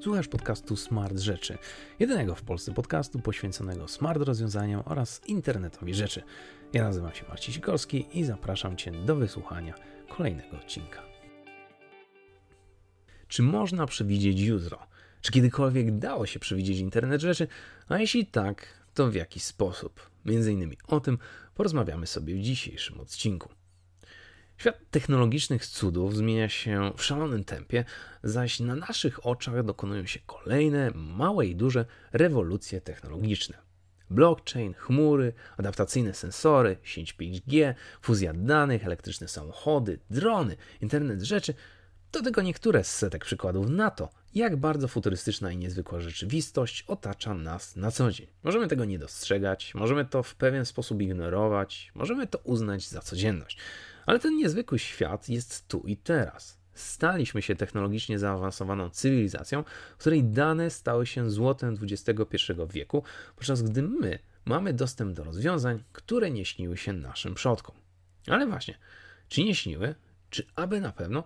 Słuchasz podcastu Smart Rzeczy, jedynego w Polsce podcastu poświęconego smart rozwiązaniom oraz internetowi rzeczy. Ja nazywam się Marcin Sikorski i zapraszam Cię do wysłuchania kolejnego odcinka. Czy można przewidzieć jutro? Czy kiedykolwiek dało się przewidzieć internet rzeczy? A jeśli tak, to w jaki sposób? Między innymi o tym porozmawiamy sobie w dzisiejszym odcinku. Świat technologicznych cudów zmienia się w szalonym tempie, zaś na naszych oczach dokonują się kolejne, małe i duże rewolucje technologiczne. Blockchain, chmury, adaptacyjne sensory, sieć 5G, fuzja danych, elektryczne samochody, drony, internet rzeczy to tylko niektóre z setek przykładów na to, jak bardzo futurystyczna i niezwykła rzeczywistość otacza nas na co dzień. Możemy tego nie dostrzegać, możemy to w pewien sposób ignorować, możemy to uznać za codzienność. Ale ten niezwykły świat jest tu i teraz. Staliśmy się technologicznie zaawansowaną cywilizacją, której dane stały się złotem XXI wieku, podczas gdy my mamy dostęp do rozwiązań, które nie śniły się naszym przodkom. Ale właśnie, czy nie śniły, czy aby na pewno,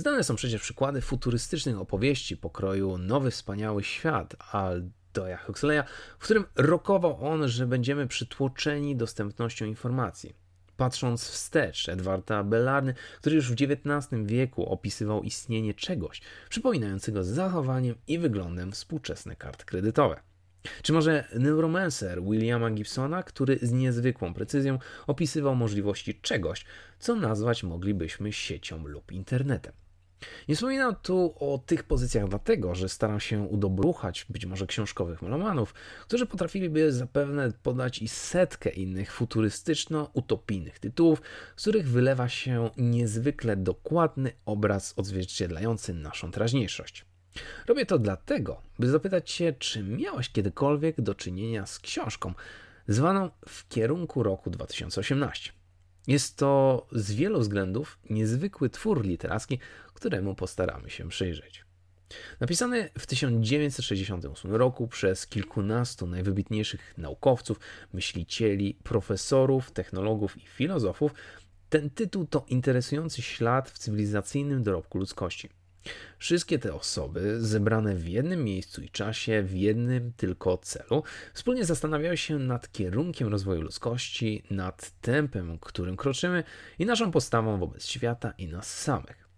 Znane są przecież przykłady futurystycznych opowieści pokroju Nowy Wspaniały Świat Aldoja Huxleya, w którym rokował on, że będziemy przytłoczeni dostępnością informacji. Patrząc wstecz, Edwarda Bellarny, który już w XIX wieku opisywał istnienie czegoś przypominającego zachowaniem i wyglądem współczesne karty kredytowe. Czy może Neuromancer Williama Gibsona, który z niezwykłą precyzją opisywał możliwości czegoś, co nazwać moglibyśmy siecią lub internetem. Nie wspominam tu o tych pozycjach dlatego, że staram się udobruchać być może książkowych melomanów, którzy potrafiliby zapewne podać i setkę innych futurystyczno-utopijnych tytułów, z których wylewa się niezwykle dokładny obraz odzwierciedlający naszą teraźniejszość. Robię to dlatego, by zapytać się, czy miałeś kiedykolwiek do czynienia z książką zwaną w kierunku roku 2018. Jest to z wielu względów niezwykły twór literacki, któremu postaramy się przyjrzeć. Napisany w 1968 roku przez kilkunastu najwybitniejszych naukowców, myślicieli, profesorów, technologów i filozofów, ten tytuł to interesujący ślad w cywilizacyjnym dorobku ludzkości. Wszystkie te osoby, zebrane w jednym miejscu i czasie, w jednym tylko celu, wspólnie zastanawiały się nad kierunkiem rozwoju ludzkości, nad tempem, którym kroczymy i naszą postawą wobec świata i nas samych.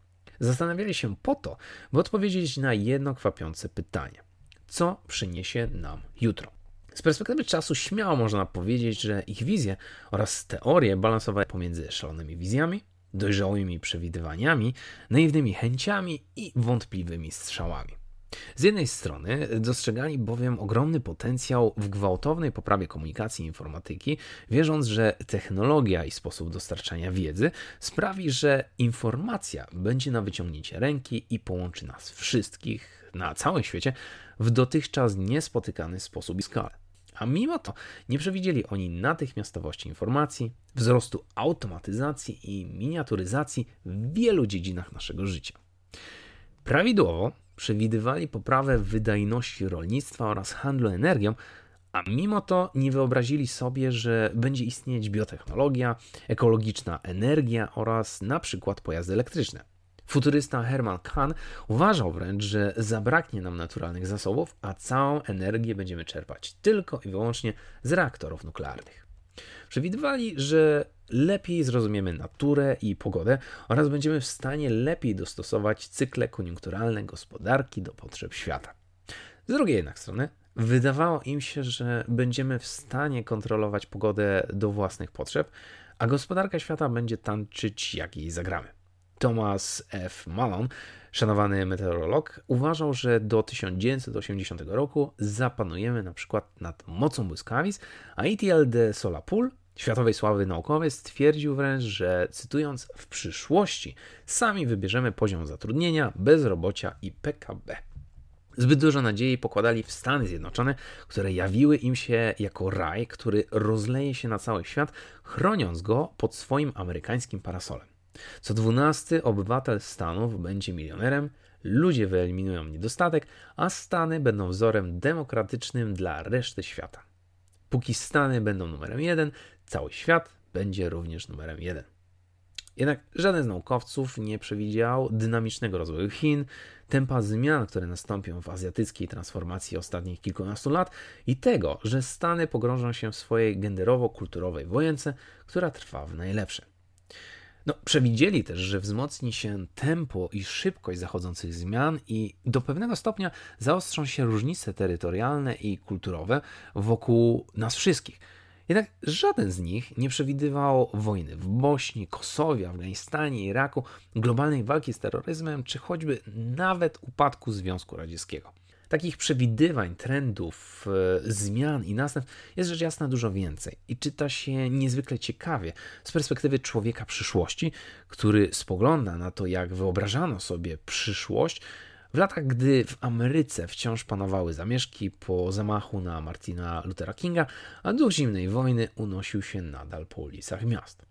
Zastanawiali się po to, by odpowiedzieć na jedno kwapiące pytanie: co przyniesie nam jutro? Z perspektywy czasu śmiało można powiedzieć, że ich wizje oraz teorie balansowały pomiędzy szalonymi wizjami dojrzałymi przewidywaniami, naiwnymi chęciami i wątpliwymi strzałami. Z jednej strony dostrzegali bowiem ogromny potencjał w gwałtownej poprawie komunikacji informatyki, wierząc, że technologia i sposób dostarczania wiedzy sprawi, że informacja będzie na wyciągnięcie ręki i połączy nas wszystkich na całym świecie w dotychczas niespotykany sposób i skalę. A mimo to nie przewidzieli oni natychmiastowości informacji, wzrostu automatyzacji i miniaturyzacji w wielu dziedzinach naszego życia. Prawidłowo przewidywali poprawę wydajności rolnictwa oraz handlu energią, a mimo to nie wyobrazili sobie, że będzie istnieć biotechnologia, ekologiczna energia oraz na przykład pojazdy elektryczne. Futurysta Herman Kahn uważał wręcz, że zabraknie nam naturalnych zasobów, a całą energię będziemy czerpać tylko i wyłącznie z reaktorów nuklearnych. Przewidywali, że lepiej zrozumiemy naturę i pogodę oraz będziemy w stanie lepiej dostosować cykle koniunkturalne gospodarki do potrzeb świata. Z drugiej jednak strony, wydawało im się, że będziemy w stanie kontrolować pogodę do własnych potrzeb, a gospodarka świata będzie tańczyć jak jej zagramy. Thomas F. Malone, szanowany meteorolog, uważał, że do 1980 roku zapanujemy na przykład nad mocą błyskawic, a E.T.L. de Solapul, światowej sławy naukowiec, stwierdził wręcz, że cytując, w przyszłości sami wybierzemy poziom zatrudnienia, bezrobocia i PKB. Zbyt dużo nadziei pokładali w Stany Zjednoczone, które jawiły im się jako raj, który rozleje się na cały świat, chroniąc go pod swoim amerykańskim parasolem. Co dwunasty obywatel Stanów będzie milionerem, ludzie wyeliminują niedostatek, a Stany będą wzorem demokratycznym dla reszty świata. Póki Stany będą numerem jeden, cały świat będzie również numerem jeden. Jednak żaden z naukowców nie przewidział dynamicznego rozwoju Chin, tempa zmian, które nastąpią w azjatyckiej transformacji ostatnich kilkunastu lat i tego, że Stany pogrążą się w swojej genderowo-kulturowej wojence, która trwa w najlepsze. No, przewidzieli też, że wzmocni się tempo i szybkość zachodzących zmian i do pewnego stopnia zaostrzą się różnice terytorialne i kulturowe wokół nas wszystkich. Jednak żaden z nich nie przewidywał wojny w Bośni, Kosowie, Afganistanie, Iraku, globalnej walki z terroryzmem, czy choćby nawet upadku Związku Radzieckiego. Takich przewidywań, trendów, e, zmian i następstw jest rzecz jasna dużo więcej i czyta się niezwykle ciekawie z perspektywy człowieka przyszłości, który spogląda na to, jak wyobrażano sobie przyszłość w latach, gdy w Ameryce wciąż panowały zamieszki po zamachu na Martina Luthera Kinga, a duch zimnej wojny unosił się nadal po ulicach miast.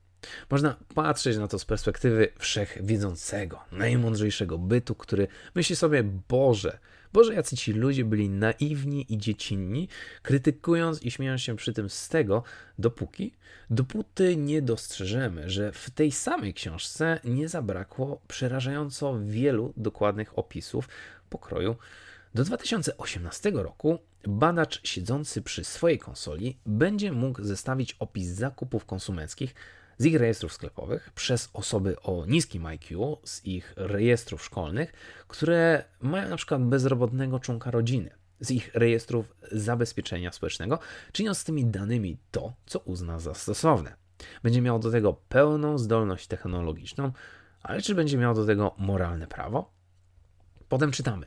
Można patrzeć na to z perspektywy wszechwiedzącego, najmądrzejszego bytu, który myśli sobie, Boże, Boże, jacy ci ludzie byli naiwni i dziecinni, krytykując i śmiejąc się przy tym z tego, dopóki, dopóty nie dostrzeżemy, że w tej samej książce nie zabrakło przerażająco wielu dokładnych opisów pokroju. Do 2018 roku badacz siedzący przy swojej konsoli będzie mógł zestawić opis zakupów konsumenckich z ich rejestrów sklepowych przez osoby o niskim IQ, z ich rejestrów szkolnych, które mają na przykład bezrobotnego członka rodziny, z ich rejestrów zabezpieczenia społecznego, czyniąc z tymi danymi to, co uzna za stosowne. Będzie miał do tego pełną zdolność technologiczną, ale czy będzie miał do tego moralne prawo? Potem czytamy.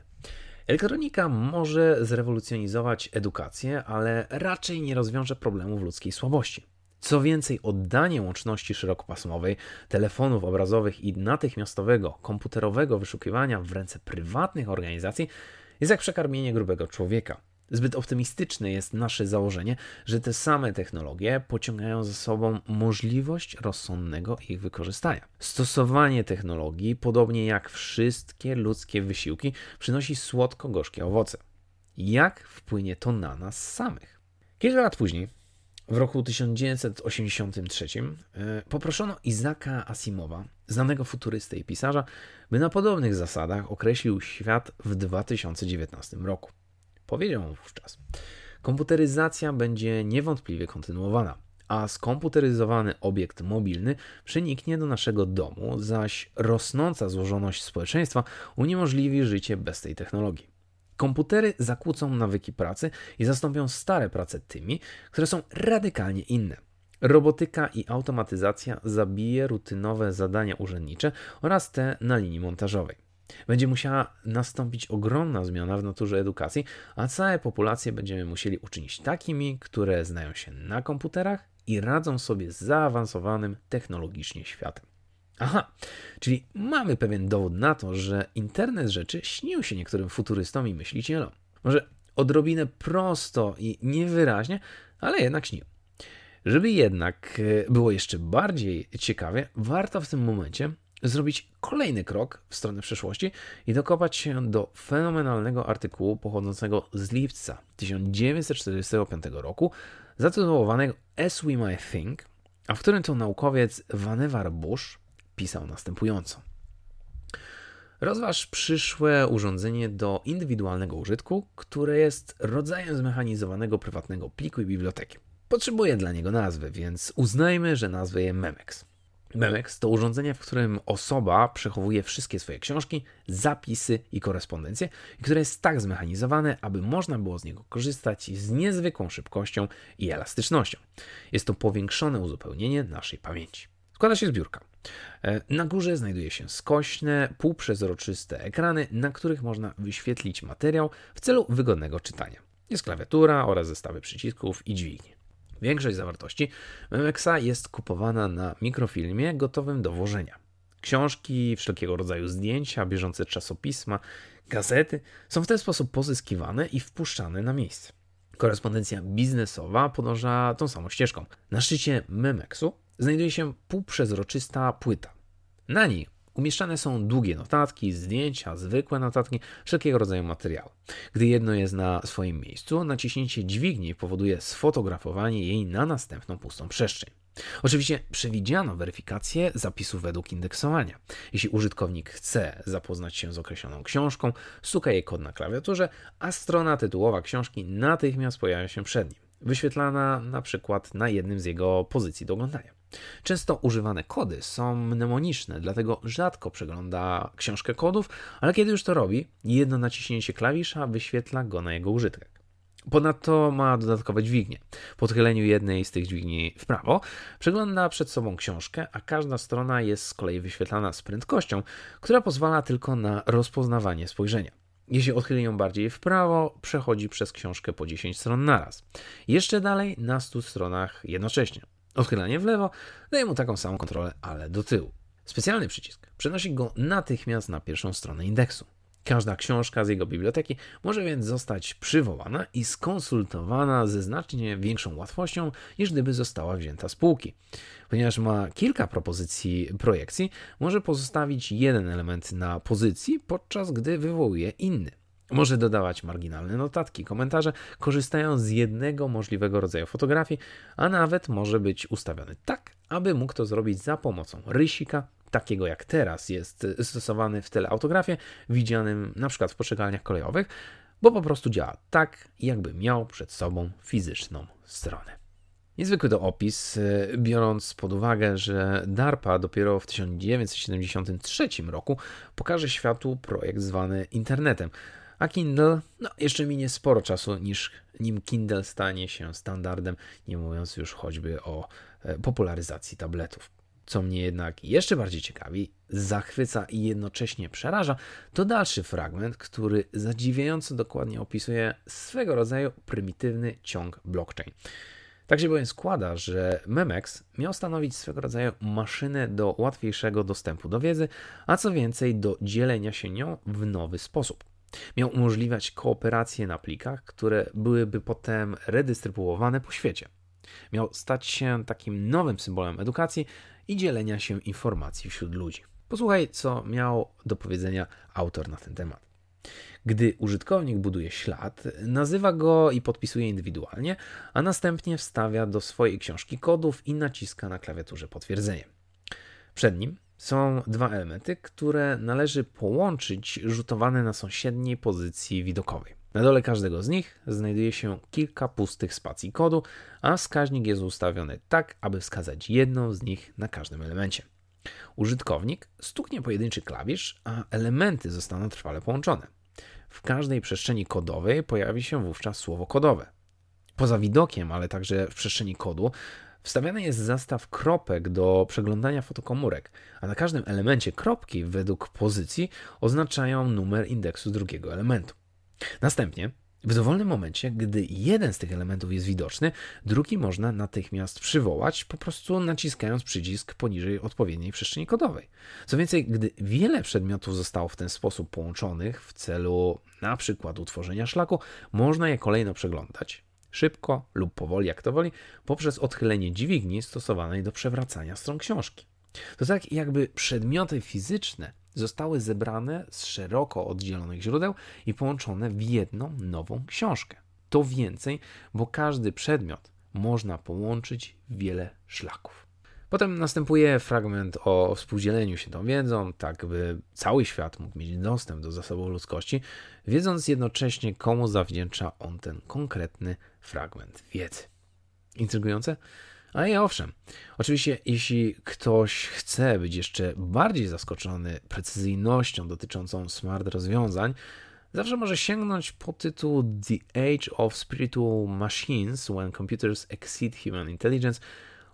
Elektronika może zrewolucjonizować edukację, ale raczej nie rozwiąże problemów ludzkiej słabości. Co więcej, oddanie łączności szerokopasmowej, telefonów obrazowych i natychmiastowego komputerowego wyszukiwania w ręce prywatnych organizacji jest jak przekarmienie grubego człowieka. Zbyt optymistyczne jest nasze założenie, że te same technologie pociągają za sobą możliwość rozsądnego ich wykorzystania. Stosowanie technologii, podobnie jak wszystkie ludzkie wysiłki, przynosi słodko-gorzkie owoce. Jak wpłynie to na nas samych? Kilka lat później w roku 1983 e, poproszono Izaka Asimowa, znanego futurysty i pisarza, by na podobnych zasadach określił świat w 2019 roku. Powiedział on wówczas: Komputeryzacja będzie niewątpliwie kontynuowana, a skomputeryzowany obiekt mobilny przeniknie do naszego domu, zaś rosnąca złożoność społeczeństwa uniemożliwi życie bez tej technologii. Komputery zakłócą nawyki pracy i zastąpią stare prace tymi, które są radykalnie inne. Robotyka i automatyzacja zabije rutynowe zadania urzędnicze oraz te na linii montażowej. Będzie musiała nastąpić ogromna zmiana w naturze edukacji, a całe populacje będziemy musieli uczynić takimi, które znają się na komputerach i radzą sobie z zaawansowanym technologicznie światem. Aha, czyli mamy pewien dowód na to, że internet rzeczy śnił się niektórym futurystom i myślicielom. Może odrobinę prosto i niewyraźnie, ale jednak śnił. Żeby jednak e, było jeszcze bardziej ciekawie, warto w tym momencie zrobić kolejny krok w stronę przyszłości i dokopać się do fenomenalnego artykułu pochodzącego z lipca 1945 roku, zatytułowanego As We Might Think, a w którym to naukowiec Vannevar Bush pisał następująco. Rozważ przyszłe urządzenie do indywidualnego użytku, które jest rodzajem zmechanizowanego prywatnego pliku i biblioteki. Potrzebuje dla niego nazwy, więc uznajmy, że nazwę je Memex. Memex to urządzenie, w którym osoba przechowuje wszystkie swoje książki, zapisy i korespondencje, które jest tak zmechanizowane, aby można było z niego korzystać z niezwykłą szybkością i elastycznością. Jest to powiększone uzupełnienie naszej pamięci. Składa się z biurka. E, na górze znajduje się skośne, półprzezroczyste ekrany, na których można wyświetlić materiał w celu wygodnego czytania. Jest klawiatura oraz zestawy przycisków i dźwignie. Większość zawartości Memexa jest kupowana na mikrofilmie gotowym do włożenia. Książki, wszelkiego rodzaju zdjęcia, bieżące czasopisma, gazety są w ten sposób pozyskiwane i wpuszczane na miejsce. Korespondencja biznesowa podąża tą samą ścieżką. Na szczycie Memexu znajduje się półprzezroczysta płyta. Na niej umieszczane są długie notatki, zdjęcia, zwykłe notatki, wszelkiego rodzaju materiały. Gdy jedno jest na swoim miejscu, naciśnięcie dźwigni powoduje sfotografowanie jej na następną pustą przestrzeń. Oczywiście przewidziano weryfikację zapisów według indeksowania. Jeśli użytkownik chce zapoznać się z określoną książką, stuka jej kod na klawiaturze, a strona tytułowa książki natychmiast pojawia się przed nim, wyświetlana na przykład na jednym z jego pozycji do oglądania. Często używane kody są mnemoniczne, dlatego rzadko przegląda książkę kodów, ale kiedy już to robi, jedno naciśnięcie klawisza wyświetla go na jego użytek. Ponadto ma dodatkowe dźwignie. Po odchyleniu jednej z tych dźwigni w prawo przegląda przed sobą książkę, a każda strona jest z kolei wyświetlana z prędkością, która pozwala tylko na rozpoznawanie spojrzenia. Jeśli odchyli ją bardziej w prawo, przechodzi przez książkę po 10 stron naraz. Jeszcze dalej na 100 stronach jednocześnie. Odchylanie w lewo daje mu taką samą kontrolę, ale do tyłu. Specjalny przycisk przenosi go natychmiast na pierwszą stronę indeksu. Każda książka z jego biblioteki może więc zostać przywołana i skonsultowana ze znacznie większą łatwością, niż gdyby została wzięta z półki. Ponieważ ma kilka propozycji projekcji, może pozostawić jeden element na pozycji, podczas gdy wywołuje inny. Może dodawać marginalne notatki, komentarze, korzystając z jednego możliwego rodzaju fotografii, a nawet może być ustawiony tak, aby mógł to zrobić za pomocą rysika, takiego jak teraz jest stosowany w teleautografie, widzianym na przykład w poczekalniach kolejowych, bo po prostu działa tak, jakby miał przed sobą fizyczną stronę. Niezwykły to opis, biorąc pod uwagę, że DARPA dopiero w 1973 roku pokaże światu projekt zwany internetem, a Kindle, no jeszcze minie sporo czasu, niż nim Kindle stanie się standardem, nie mówiąc już choćby o e, popularyzacji tabletów. Co mnie jednak jeszcze bardziej ciekawi, zachwyca i jednocześnie przeraża, to dalszy fragment, który zadziwiająco dokładnie opisuje swego rodzaju prymitywny ciąg blockchain. Tak się bowiem składa, że Memex miał stanowić swego rodzaju maszynę do łatwiejszego dostępu do wiedzy, a co więcej do dzielenia się nią w nowy sposób. Miał umożliwiać kooperację na plikach, które byłyby potem redystrybuowane po świecie. Miał stać się takim nowym symbolem edukacji i dzielenia się informacji wśród ludzi. Posłuchaj, co miał do powiedzenia autor na ten temat. Gdy użytkownik buduje ślad, nazywa go i podpisuje indywidualnie, a następnie wstawia do swojej książki kodów i naciska na klawiaturze potwierdzenie. Przed nim są dwa elementy, które należy połączyć rzutowane na sąsiedniej pozycji widokowej. Na dole każdego z nich znajduje się kilka pustych spacji kodu, a wskaźnik jest ustawiony tak, aby wskazać jedną z nich na każdym elemencie. Użytkownik stuknie pojedynczy klawisz, a elementy zostaną trwale połączone. W każdej przestrzeni kodowej pojawi się wówczas słowo kodowe. Poza widokiem, ale także w przestrzeni kodu, Wstawiany jest zestaw kropek do przeglądania fotokomórek, a na każdym elemencie kropki według pozycji oznaczają numer indeksu drugiego elementu. Następnie, w dowolnym momencie, gdy jeden z tych elementów jest widoczny, drugi można natychmiast przywołać, po prostu naciskając przycisk poniżej odpowiedniej przestrzeni kodowej. Co więcej, gdy wiele przedmiotów zostało w ten sposób połączonych w celu na przykład utworzenia szlaku, można je kolejno przeglądać, szybko lub powoli, jak to woli, poprzez odchylenie dźwigni stosowanej do przewracania stron książki. To tak jakby przedmioty fizyczne zostały zebrane z szeroko oddzielonych źródeł i połączone w jedną nową książkę. To więcej, bo każdy przedmiot można połączyć w wiele szlaków. Potem następuje fragment o współdzieleniu się tą wiedzą, tak by cały świat mógł mieć dostęp do zasobów ludzkości, wiedząc jednocześnie, komu zawdzięcza on ten konkretny fragment wiedzy. Intrygujące? A i owszem, oczywiście, jeśli ktoś chce być jeszcze bardziej zaskoczony precyzyjnością dotyczącą smart rozwiązań, zawsze może sięgnąć po tytuł The Age of Spiritual Machines When Computers Exceed Human Intelligence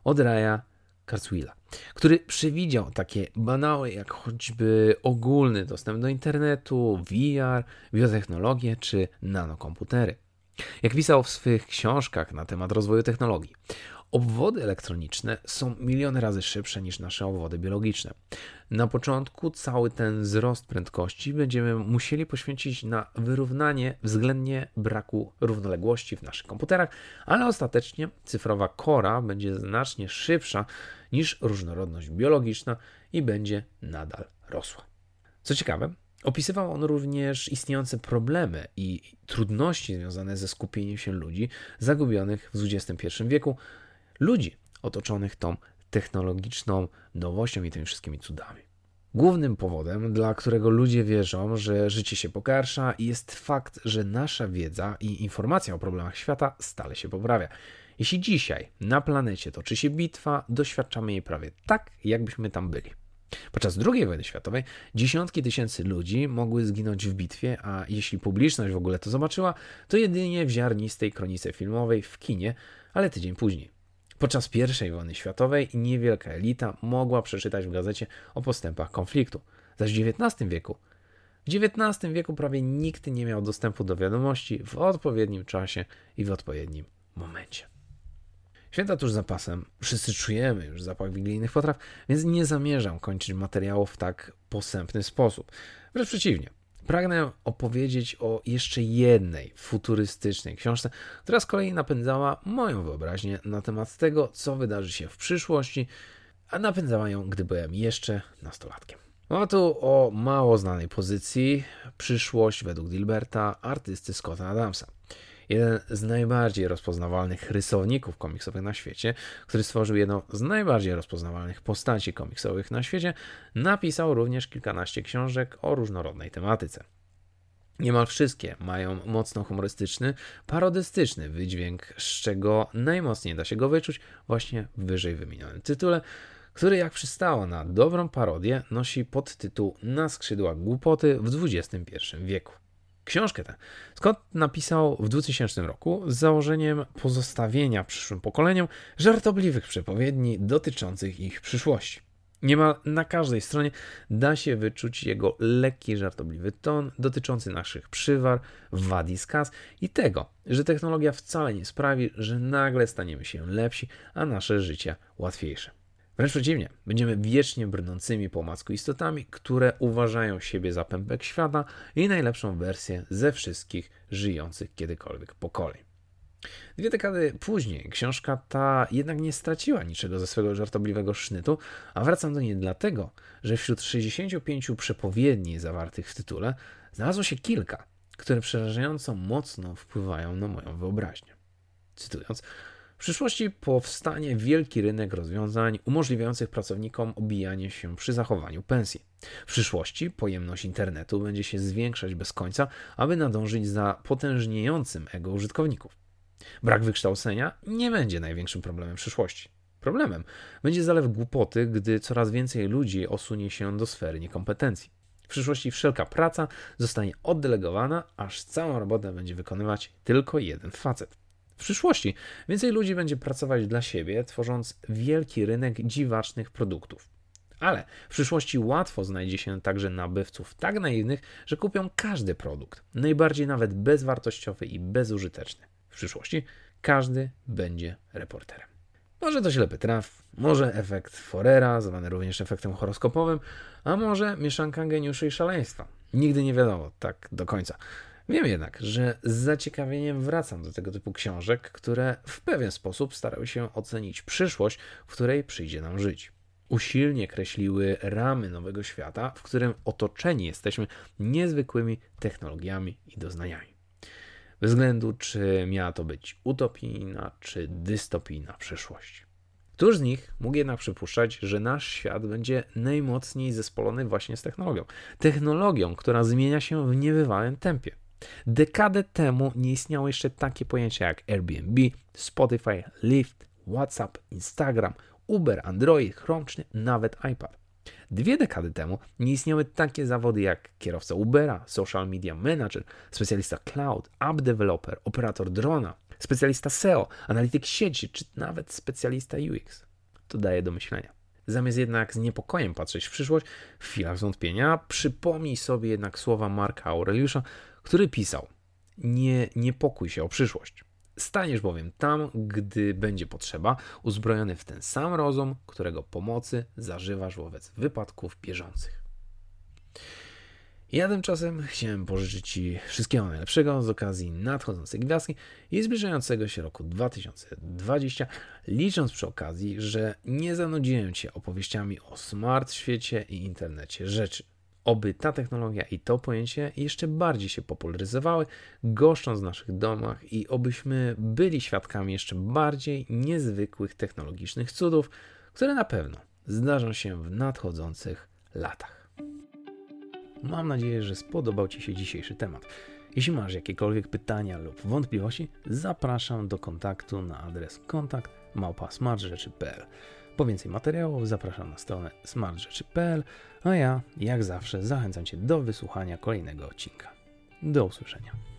od Raya Kurzweila, który przewidział takie banały jak choćby ogólny dostęp do internetu, VR, biotechnologie czy nanokomputery. Jak pisał w swych książkach na temat rozwoju technologii, obwody elektroniczne są miliony razy szybsze niż nasze obwody biologiczne. Na początku cały ten wzrost prędkości będziemy musieli poświęcić na wyrównanie względnie braku równoległości w naszych komputerach, ale ostatecznie cyfrowa kora będzie znacznie szybsza niż różnorodność biologiczna i będzie nadal rosła. Co ciekawe, Opisywał on również istniejące problemy i trudności związane ze skupieniem się ludzi zagubionych w XXI wieku, ludzi otoczonych tą technologiczną nowością i tymi wszystkimi cudami. Głównym powodem, dla którego ludzie wierzą, że życie się pogarsza, jest fakt, że nasza wiedza i informacja o problemach świata stale się poprawia. Jeśli dzisiaj na planecie toczy się bitwa, doświadczamy jej prawie tak, jakbyśmy tam byli. Podczas II wojny światowej dziesiątki tysięcy ludzi mogły zginąć w bitwie, a jeśli publiczność w ogóle to zobaczyła, to jedynie w ziarnistej kronice filmowej w kinie, ale tydzień później. Podczas I wojny światowej niewielka elita mogła przeczytać w gazecie o postępach konfliktu. Zaś w XIX wieku w XIX wieku prawie nikt nie miał dostępu do wiadomości w odpowiednim czasie i w odpowiednim momencie. Święta tuż za pasem, wszyscy czujemy już zapach wigilijnych potraw, więc nie zamierzam kończyć materiału w tak posępny sposób. Wręcz przeciwnie, pragnę opowiedzieć o jeszcze jednej futurystycznej książce, która z kolei napędzała moją wyobraźnię na temat tego, co wydarzy się w przyszłości, a napędzała ją, gdy byłem jeszcze nastolatkiem. Mowa tu o mało znanej pozycji, przyszłość według Dilberta, artysty Scotta Adamsa jeden z najbardziej rozpoznawalnych rysowników komiksowych na świecie, który stworzył jedną z najbardziej rozpoznawalnych postaci komiksowych na świecie, napisał również kilkanaście książek o różnorodnej tematyce. Niemal wszystkie mają mocno humorystyczny, parodystyczny wydźwięk, z czego najmocniej da się go wyczuć właśnie w wyżej wymienionym tytule, który jak przystało na dobrą parodię nosi podtytuł Na skrzydłach głupoty w XXI wieku. Książkę tę Scott napisał w 2000 roku z założeniem pozostawienia przyszłym pokoleniom żartobliwych przepowiedni dotyczących ich przyszłości. Niemal na każdej stronie da się wyczuć jego lekki, żartobliwy ton dotyczący naszych przywar, wad i skaz i tego, że technologia wcale nie sprawi, że nagle staniemy się lepsi, a nasze życie łatwiejsze. Wręcz przeciwnie, będziemy wiecznie brnącymi po masku istotami, które uważają siebie za pępek świata i najlepszą wersję ze wszystkich żyjących kiedykolwiek pokoleń. Dwie dekady później książka ta jednak nie straciła niczego ze swego żartobliwego sznytu, a wracam do niej dlatego, że wśród 65 przepowiedni zawartych w tytule znalazło się kilka, które przerażająco mocno wpływają na moją wyobraźnię. Cytując, przyszłości powstanie wielki rynek rozwiązań umożliwiających pracownikom obijanie się przy zachowaniu pensji. W przyszłości pojemność internetu będzie się zwiększać bez końca, aby nadążyć za potężniejącym ego użytkowników. Brak wykształcenia nie będzie największym problemem przyszłości. Problemem będzie zalew głupoty, gdy coraz więcej ludzi osunie się do sfery niekompetencji. W przyszłości wszelka praca zostanie oddelegowana, aż całą robotę będzie wykonywać tylko jeden facet. Przyszłości więcej ludzi będzie pracować dla siebie, tworząc wielki rynek dziwacznych produktów. Ale w przyszłości łatwo znajdzie się także nabywców tak naiwnych, że kupią każdy produkt, najbardziej nawet bezwartościowy i bezużyteczny. W przyszłości każdy będzie reporterem. Może to ślepy traf, może efekt Forera, zwany również efektem horoskopowym, a może mieszanka geniuszy i szaleństwa. Nigdy nie wiadomo tak do końca. Wiem jednak, że z zaciekawieniem wracam do tego typu książek, które w pewien sposób starały się ocenić przyszłość, w której przyjdzie nam żyć. Usilnie kreśliły ramy nowego świata, w którym otoczeni jesteśmy niezwykłymi technologiami i doznaniami. Bez względu, czy miała to być utopijna, czy dystopijna przyszłość. Któż z nich mógł jednak przypuszczać, że nasz świat będzie najmocniej zespolony właśnie z technologią? Technologią, która zmienia się w niebywałym tempie. Dekadę temu nie istniało jeszcze takie pojęcia jak Airbnb, Spotify, Lyft, WhatsApp, Instagram, Uber, Android, Chrome nawet iPad. Dwie dekady temu nie istniały takie zawody jak kierowca Ubera, social media manager, specjalista cloud, app developer, operator drona, specjalista SEO, analityk sieci czy nawet specjalista UX. To daje do myślenia. Zamiast jednak z niepokojem patrzeć w przyszłość, w chwilach zwątpienia, przypomnij sobie jednak słowa Marka Aureliusza, który pisał: Nie niepokój się o przyszłość. Staniesz bowiem tam, gdy będzie potrzeba, uzbrojony w ten sam rozum, którego pomocy zażywasz wobec wypadków bieżących. Ja tymczasem chciałem pożyczyć Ci wszystkiego najlepszego z okazji nadchodzącej gwiazdki i zbliżającego się roku 2020, licząc przy okazji, że nie zanudziłem Cię opowieściami o smart świecie i internecie rzeczy. Oby ta technologia i to pojęcie jeszcze bardziej się popularyzowały, goszcząc w naszych domach i obyśmy byli świadkami jeszcze bardziej niezwykłych technologicznych cudów, które na pewno zdarzą się w nadchodzących latach. Mam nadzieję, że spodobał Ci się dzisiejszy temat. Jeśli masz jakiekolwiek pytania lub wątpliwości, zapraszam do kontaktu na adres kontakt. Po więcej materiałów zapraszam na stronę smartrzeczy.pl, a ja, jak zawsze, zachęcam Cię do wysłuchania kolejnego odcinka. Do usłyszenia.